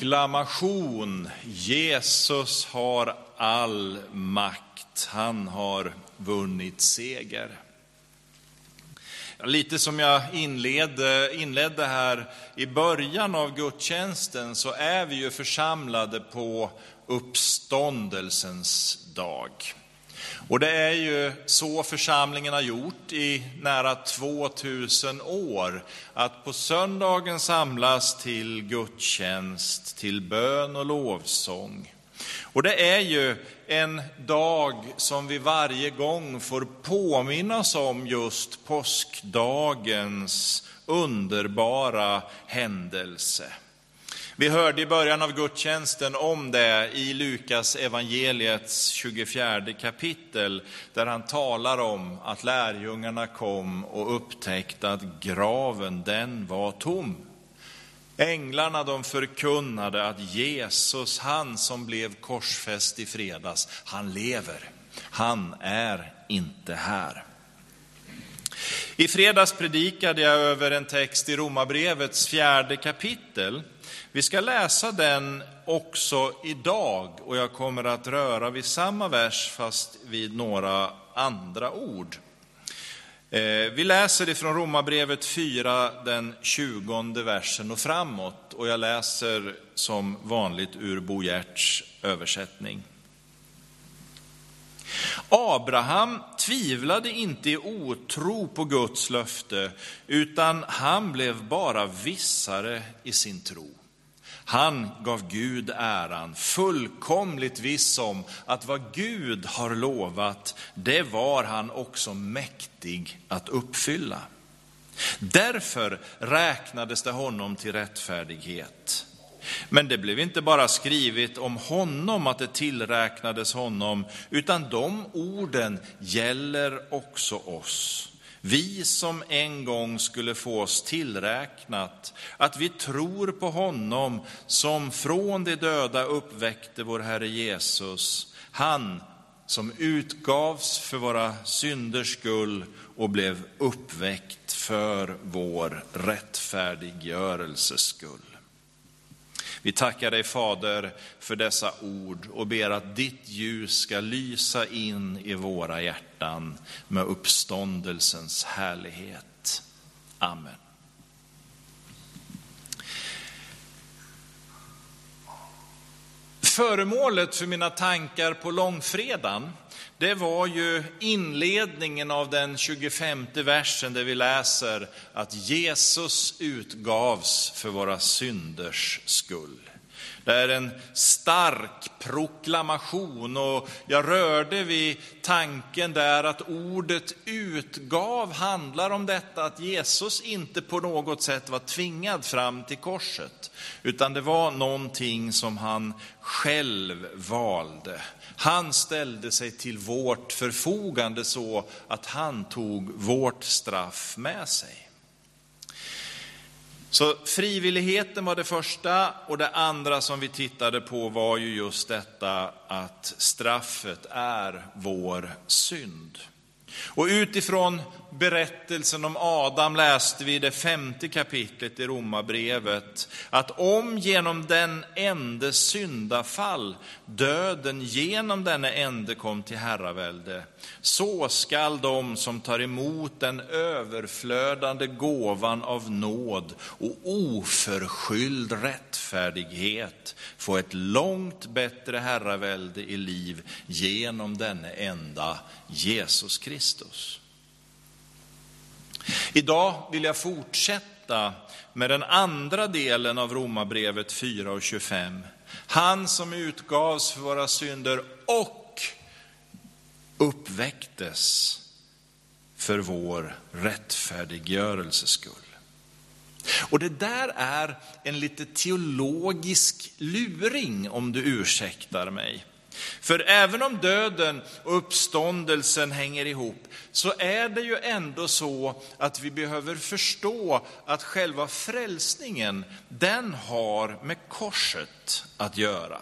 proklamation. Jesus har all makt. Han har vunnit seger. Lite som jag inledde, inledde här i början av gudstjänsten så är vi ju församlade på uppståndelsens dag. Och det är ju så församlingen har gjort i nära 2000 år, att på söndagen samlas till gudstjänst, till bön och lovsång. Och det är ju en dag som vi varje gång får påminnas om just påskdagens underbara händelse. Vi hörde i början av gudstjänsten om det i Lukas evangeliets 24 kapitel, där han talar om att lärjungarna kom och upptäckte att graven, den var tom. Änglarna de förkunnade att Jesus, han som blev korsfäst i fredags, han lever. Han är inte här. I fredags predikade jag över en text i Romarbrevets fjärde kapitel. Vi ska läsa den också idag och jag kommer att röra vid samma vers fast vid några andra ord. Eh, vi läser ifrån Romarbrevet 4, den 20 versen och framåt och jag läser som vanligt ur Bo Gerts översättning. Abraham tvivlade inte i otro på Guds löfte, utan han blev bara vissare i sin tro. Han gav Gud äran, fullkomligt viss om att vad Gud har lovat, det var han också mäktig att uppfylla. Därför räknades det honom till rättfärdighet. Men det blev inte bara skrivet om honom att det tillräknades honom, utan de orden gäller också oss. Vi som en gång skulle få oss tillräknat att vi tror på honom som från de döda uppväckte vår Herre Jesus, han som utgavs för våra synders skull och blev uppväckt för vår rättfärdiggörelses skull. Vi tackar dig Fader för dessa ord och ber att ditt ljus ska lysa in i våra hjärtan med uppståndelsens härlighet. Amen. Föremålet för mina tankar på långfredagen, det var ju inledningen av den 25 versen där vi läser att Jesus utgavs för våra synders skull. Det är en stark proklamation och jag rörde vid tanken där att ordet utgav handlar om detta att Jesus inte på något sätt var tvingad fram till korset, utan det var någonting som han själv valde. Han ställde sig till vårt förfogande så att han tog vårt straff med sig. Så frivilligheten var det första och det andra som vi tittade på var ju just detta att straffet är vår synd. Och utifrån berättelsen om Adam läste vi i det femte kapitlet i Romarbrevet att om genom den ende syndafall döden genom denne ende kom till herravälde, så skall de som tar emot den överflödande gåvan av nåd och oförskylld rättfärdighet få ett långt bättre herravälde i liv genom denne enda Jesus Kristus. Idag vill jag fortsätta med den andra delen av Romarbrevet 4 och 25. Han som utgavs för våra synder och uppväcktes för vår rättfärdiggörelses skull. Och det där är en lite teologisk luring om du ursäktar mig. För även om döden och uppståndelsen hänger ihop, så är det ju ändå så att vi behöver förstå att själva frälsningen, den har med korset att göra.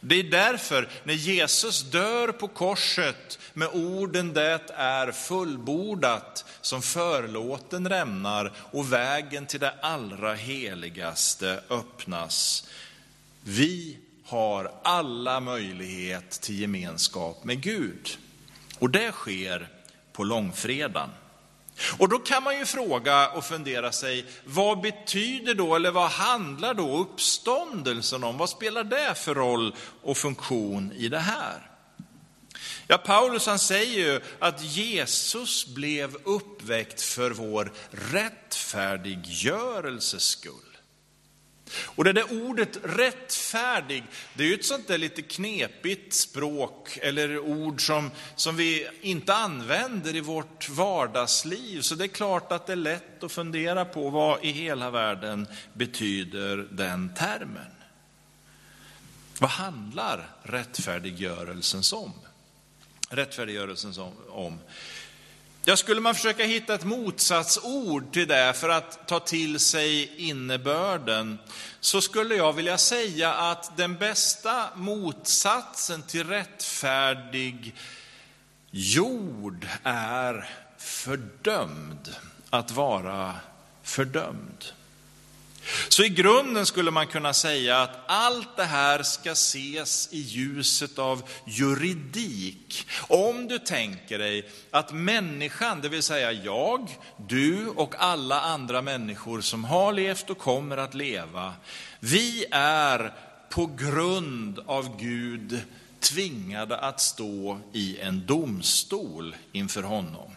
Det är därför när Jesus dör på korset med orden det är fullbordat som förlåten rämnar och vägen till det allra heligaste öppnas Vi har alla möjlighet till gemenskap med Gud. Och det sker på långfredagen. Och då kan man ju fråga och fundera sig, vad betyder då, eller vad handlar då uppståndelsen om? Vad spelar det för roll och funktion i det här? Ja, Paulus han säger ju att Jesus blev uppväckt för vår rättfärdiggörelses skull. Och det där ordet rättfärdig, det är ju ett sånt där lite knepigt språk eller ord som, som vi inte använder i vårt vardagsliv. Så det är klart att det är lätt att fundera på vad i hela världen betyder den termen. Vad handlar rättfärdiggörelsen om? Rättfärdiggörelsen om? Ja, skulle man försöka hitta ett motsatsord till det för att ta till sig innebörden, så skulle jag vilja säga att den bästa motsatsen till rättfärdig jord är fördömd, att vara fördömd. Så i grunden skulle man kunna säga att allt det här ska ses i ljuset av juridik. Om du tänker dig att människan, det vill säga jag, du och alla andra människor som har levt och kommer att leva, vi är på grund av Gud tvingade att stå i en domstol inför honom.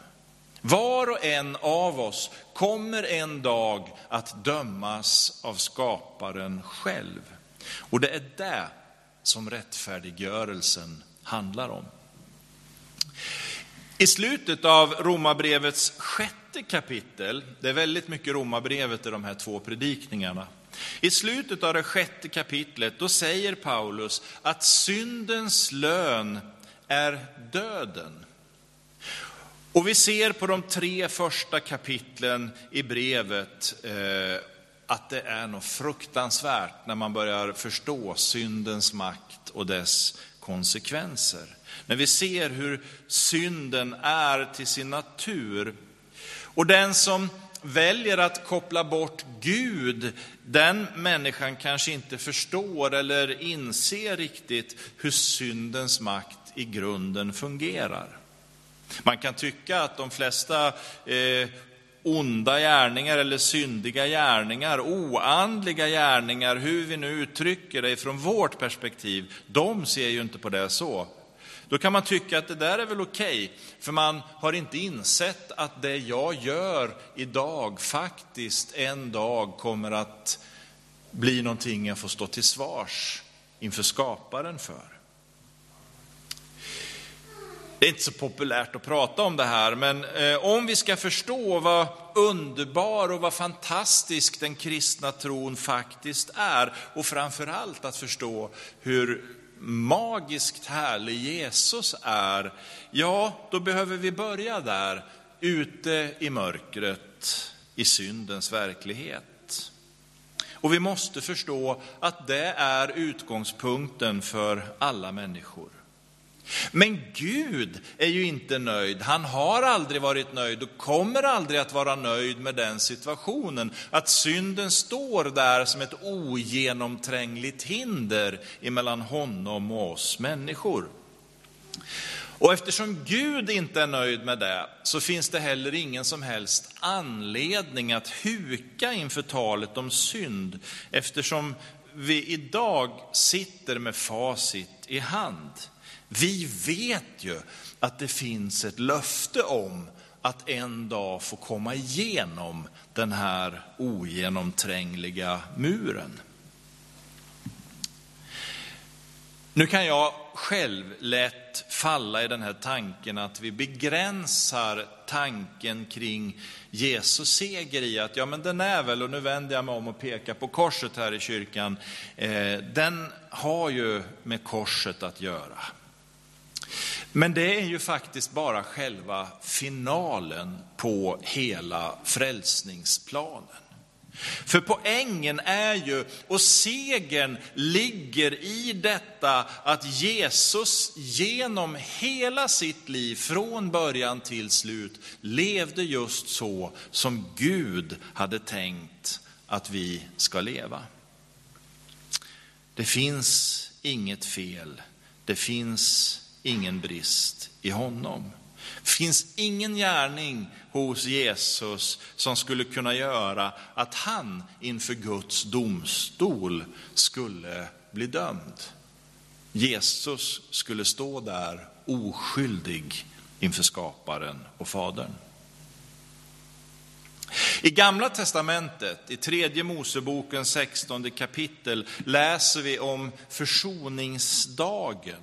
Var och en av oss kommer en dag att dömas av skaparen själv. Och det är det som rättfärdiggörelsen handlar om. I slutet av Romarbrevets sjätte kapitel, det är väldigt mycket Romarbrevet i de här två predikningarna. I slutet av det sjätte kapitlet, då säger Paulus att syndens lön är döden. Och vi ser på de tre första kapitlen i brevet eh, att det är något fruktansvärt när man börjar förstå syndens makt och dess konsekvenser. När vi ser hur synden är till sin natur. Och den som väljer att koppla bort Gud, den människan kanske inte förstår eller inser riktigt hur syndens makt i grunden fungerar. Man kan tycka att de flesta eh, onda gärningar eller syndiga gärningar, oandliga gärningar, hur vi nu uttrycker det från vårt perspektiv, de ser ju inte på det så. Då kan man tycka att det där är väl okej, okay, för man har inte insett att det jag gör idag faktiskt en dag kommer att bli någonting jag får stå till svars inför skaparen för. Det är inte så populärt att prata om det här, men eh, om vi ska förstå vad underbar och vad fantastisk den kristna tron faktiskt är, och framförallt att förstå hur magiskt härlig Jesus är, ja, då behöver vi börja där, ute i mörkret, i syndens verklighet. Och vi måste förstå att det är utgångspunkten för alla människor. Men Gud är ju inte nöjd. Han har aldrig varit nöjd och kommer aldrig att vara nöjd med den situationen. Att synden står där som ett ogenomträngligt hinder emellan honom och oss människor. Och eftersom Gud inte är nöjd med det så finns det heller ingen som helst anledning att huka inför talet om synd eftersom vi idag sitter med facit i hand. Vi vet ju att det finns ett löfte om att en dag få komma igenom den här ogenomträngliga muren. Nu kan jag själv lätt falla i den här tanken att vi begränsar tanken kring Jesus seger i att, ja men den är väl, och nu vänder jag mig om och pekar på korset här i kyrkan, eh, den har ju med korset att göra. Men det är ju faktiskt bara själva finalen på hela frälsningsplanen. För poängen är ju, och segern ligger i detta att Jesus genom hela sitt liv, från början till slut, levde just så som Gud hade tänkt att vi ska leva. Det finns inget fel, det finns ingen brist i honom. Det finns ingen gärning hos Jesus som skulle kunna göra att han inför Guds domstol skulle bli dömd. Jesus skulle stå där oskyldig inför skaparen och fadern. I Gamla testamentet, i tredje Mosebokens 16 kapitel, läser vi om försoningsdagen.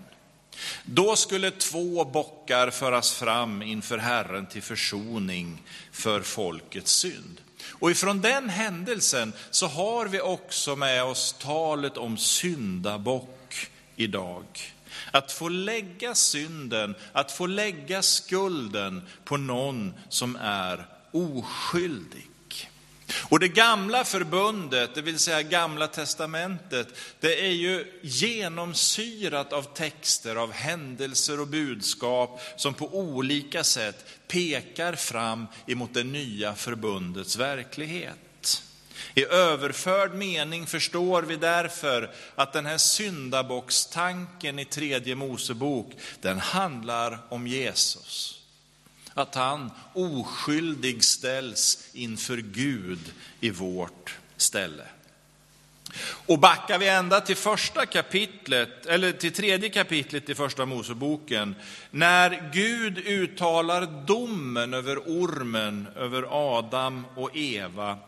Då skulle två bockar föras fram inför Herren till försoning för folkets synd. Och ifrån den händelsen så har vi också med oss talet om syndabock idag. Att få lägga synden, att få lägga skulden på någon som är oskyldig. Och det gamla förbundet, det vill säga gamla testamentet, det är ju genomsyrat av texter, av händelser och budskap som på olika sätt pekar fram emot det nya förbundets verklighet. I överförd mening förstår vi därför att den här syndabockstanken i tredje Mosebok, den handlar om Jesus att han oskyldig ställs inför Gud i vårt ställe. Och backar vi ända till första kapitlet, eller till tredje kapitlet i första Moseboken, när Gud uttalar domen över ormen, över Adam och Eva,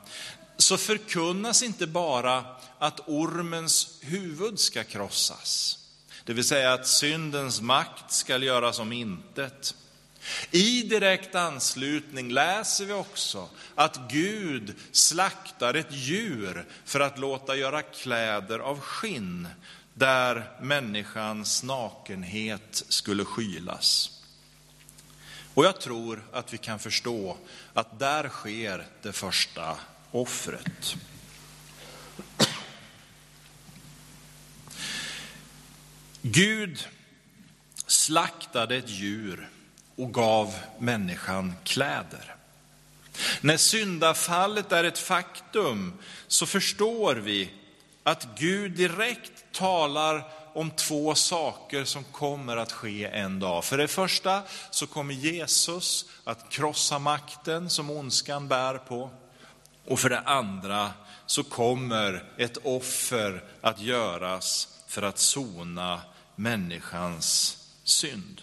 så förkunnas inte bara att ormens huvud ska krossas, det vill säga att syndens makt ska göras om intet, i direkt anslutning läser vi också att Gud slaktar ett djur för att låta göra kläder av skinn, där människans nakenhet skulle skylas. Och jag tror att vi kan förstå att där sker det första offret. Gud slaktade ett djur och gav människan kläder. När syndafallet är ett faktum så förstår vi att Gud direkt talar om två saker som kommer att ske en dag. För det första så kommer Jesus att krossa makten som ondskan bär på. Och för det andra så kommer ett offer att göras för att sona människans synd.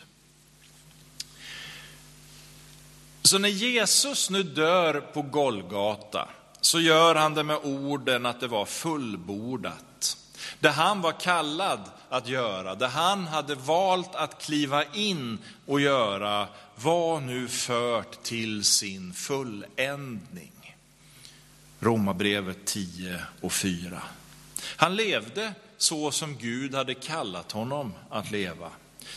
Så när Jesus nu dör på Golgata så gör han det med orden att det var fullbordat. Det han var kallad att göra, det han hade valt att kliva in och göra var nu fört till sin fulländning. Romarbrevet 10 och 4. Han levde så som Gud hade kallat honom att leva.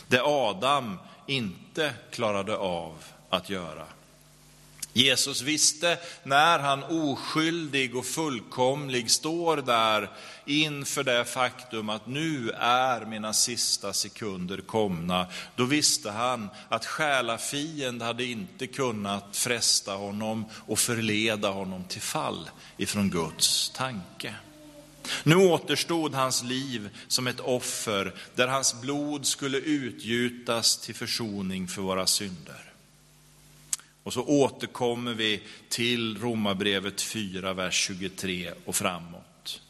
Det Adam inte klarade av att göra. Jesus visste när han oskyldig och fullkomlig står där inför det faktum att nu är mina sista sekunder komna. Då visste han att själafiend hade inte kunnat fresta honom och förleda honom till fall ifrån Guds tanke. Nu återstod hans liv som ett offer där hans blod skulle utgjutas till försoning för våra synder. Och så återkommer vi till Romarbrevet 4, vers 23 och framåt.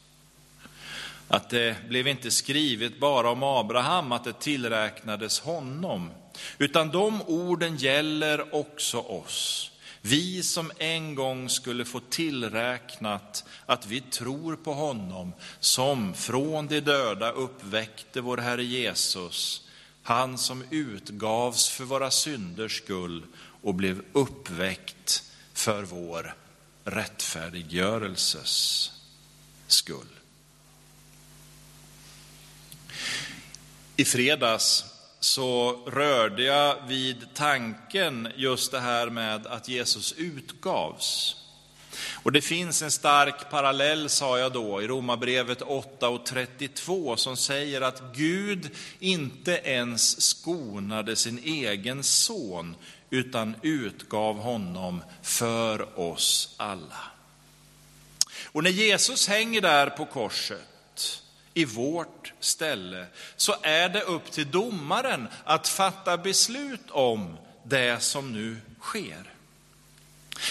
Att det blev inte skrivet bara om Abraham, att det tillräknades honom, utan de orden gäller också oss. Vi som en gång skulle få tillräknat att vi tror på honom som från de döda uppväckte vår Herre Jesus, han som utgavs för våra synders skull och blev uppväckt för vår rättfärdiggörelses skull. I fredags så rörde jag vid tanken just det här med att Jesus utgavs. Och det finns en stark parallell, sa jag då, i Romarbrevet 8 och 32 som säger att Gud inte ens skonade sin egen son utan utgav honom för oss alla. Och när Jesus hänger där på korset, i vårt ställe, så är det upp till domaren att fatta beslut om det som nu sker.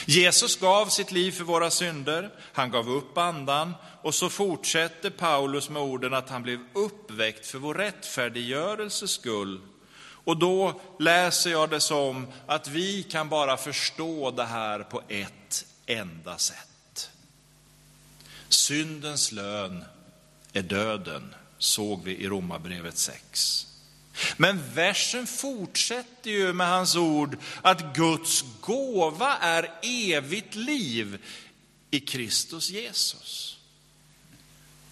Jesus gav sitt liv för våra synder, han gav upp andan och så fortsätter Paulus med orden att han blev uppväckt för vår rättfärdiggörelses skull. Och då läser jag det som att vi kan bara förstå det här på ett enda sätt. Syndens lön är döden, såg vi i Romarbrevet 6. Men versen fortsätter ju med hans ord att Guds gåva är evigt liv i Kristus Jesus.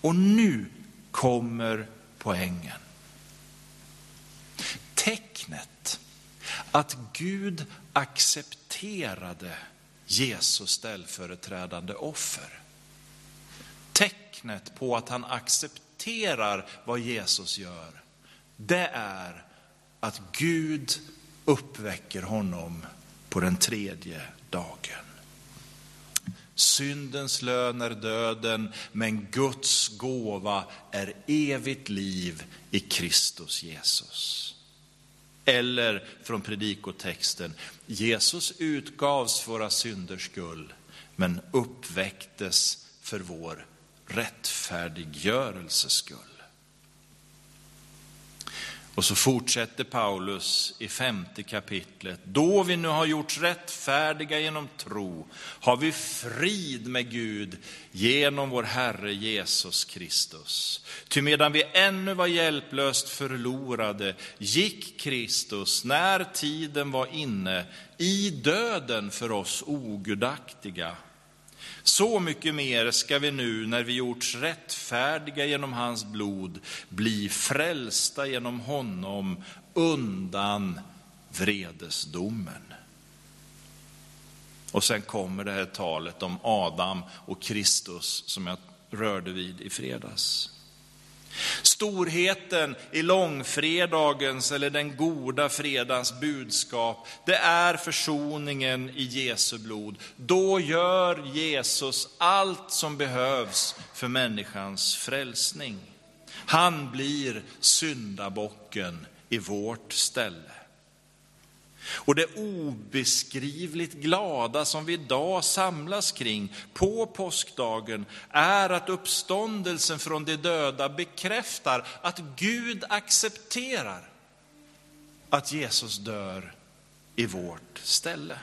Och nu kommer poängen. Tecknet att Gud accepterade Jesus ställföreträdande offer. Tecknet på att han accepterar vad Jesus gör det är att Gud uppväcker honom på den tredje dagen. Syndens lön är döden, men Guds gåva är evigt liv i Kristus Jesus. Eller från predikotexten, Jesus utgavs för våra synders skull, men uppväcktes för vår rättfärdiggörelses skull. Och så fortsätter Paulus i femte kapitlet. Då vi nu har gjorts rättfärdiga genom tro har vi frid med Gud genom vår Herre Jesus Kristus. Ty medan vi ännu var hjälplöst förlorade gick Kristus, när tiden var inne, i döden för oss ogudaktiga. Så mycket mer ska vi nu, när vi gjorts rättfärdiga genom hans blod, bli frälsta genom honom undan vredesdomen. Och sen kommer det här talet om Adam och Kristus som jag rörde vid i fredags. Storheten i långfredagens eller den goda fredagens budskap, det är försoningen i Jesu blod. Då gör Jesus allt som behövs för människans frälsning. Han blir syndabocken i vårt ställe. Och det obeskrivligt glada som vi idag samlas kring på påskdagen är att uppståndelsen från de döda bekräftar att Gud accepterar att Jesus dör i vårt ställe.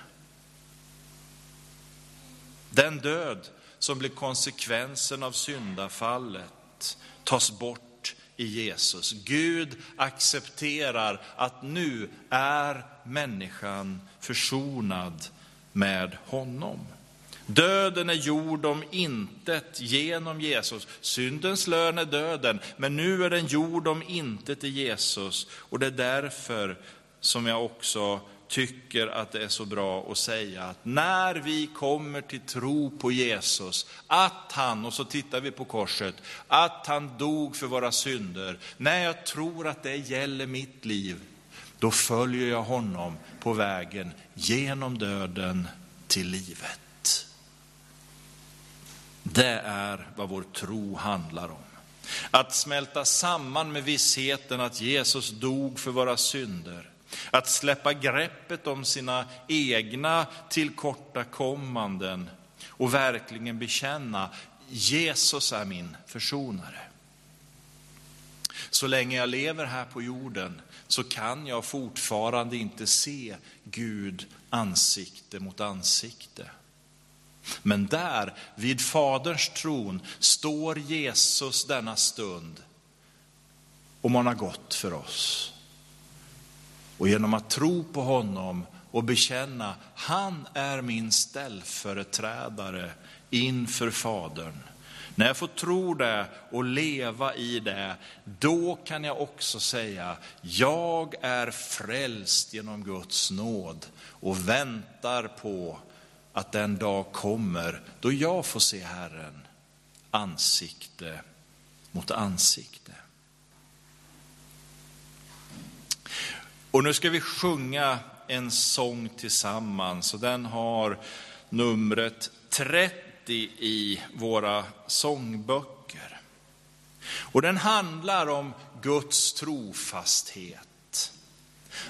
Den död som blir konsekvensen av syndafallet tas bort i Jesus. Gud accepterar att nu är människan försonad med honom. Döden är gjord om intet genom Jesus. Syndens lön är döden, men nu är den gjord om intet i Jesus. Och det är därför som jag också tycker att det är så bra att säga att när vi kommer till tro på Jesus, att han, och så tittar vi på korset, att han dog för våra synder. När jag tror att det gäller mitt liv, då följer jag honom på vägen genom döden till livet. Det är vad vår tro handlar om. Att smälta samman med vissheten att Jesus dog för våra synder att släppa greppet om sina egna tillkortakommanden och verkligen bekänna Jesus är min försonare. Så länge jag lever här på jorden så kan jag fortfarande inte se Gud ansikte mot ansikte. Men där, vid Faderns tron, står Jesus denna stund och man har gått för oss. Och genom att tro på honom och bekänna, han är min ställföreträdare inför Fadern. När jag får tro det och leva i det, då kan jag också säga, jag är frälst genom Guds nåd och väntar på att den dag kommer då jag får se Herren ansikte mot ansikte. Och nu ska vi sjunga en sång tillsammans och den har numret 30 i våra sångböcker. Och den handlar om Guds trofasthet.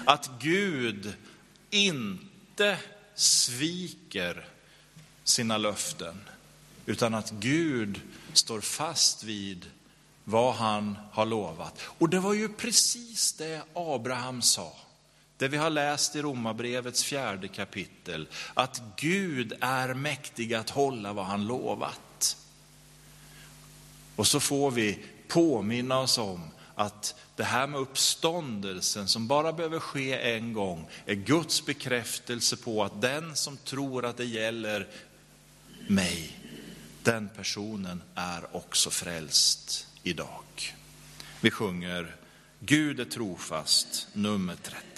Att Gud inte sviker sina löften, utan att Gud står fast vid vad han har lovat. Och det var ju precis det Abraham sa. Det vi har läst i Romarbrevets fjärde kapitel, att Gud är mäktig att hålla vad han lovat. Och så får vi påminna oss om att det här med uppståndelsen som bara behöver ske en gång är Guds bekräftelse på att den som tror att det gäller mig, den personen är också frälst idag. Vi sjunger Gud är trofast, nummer 30.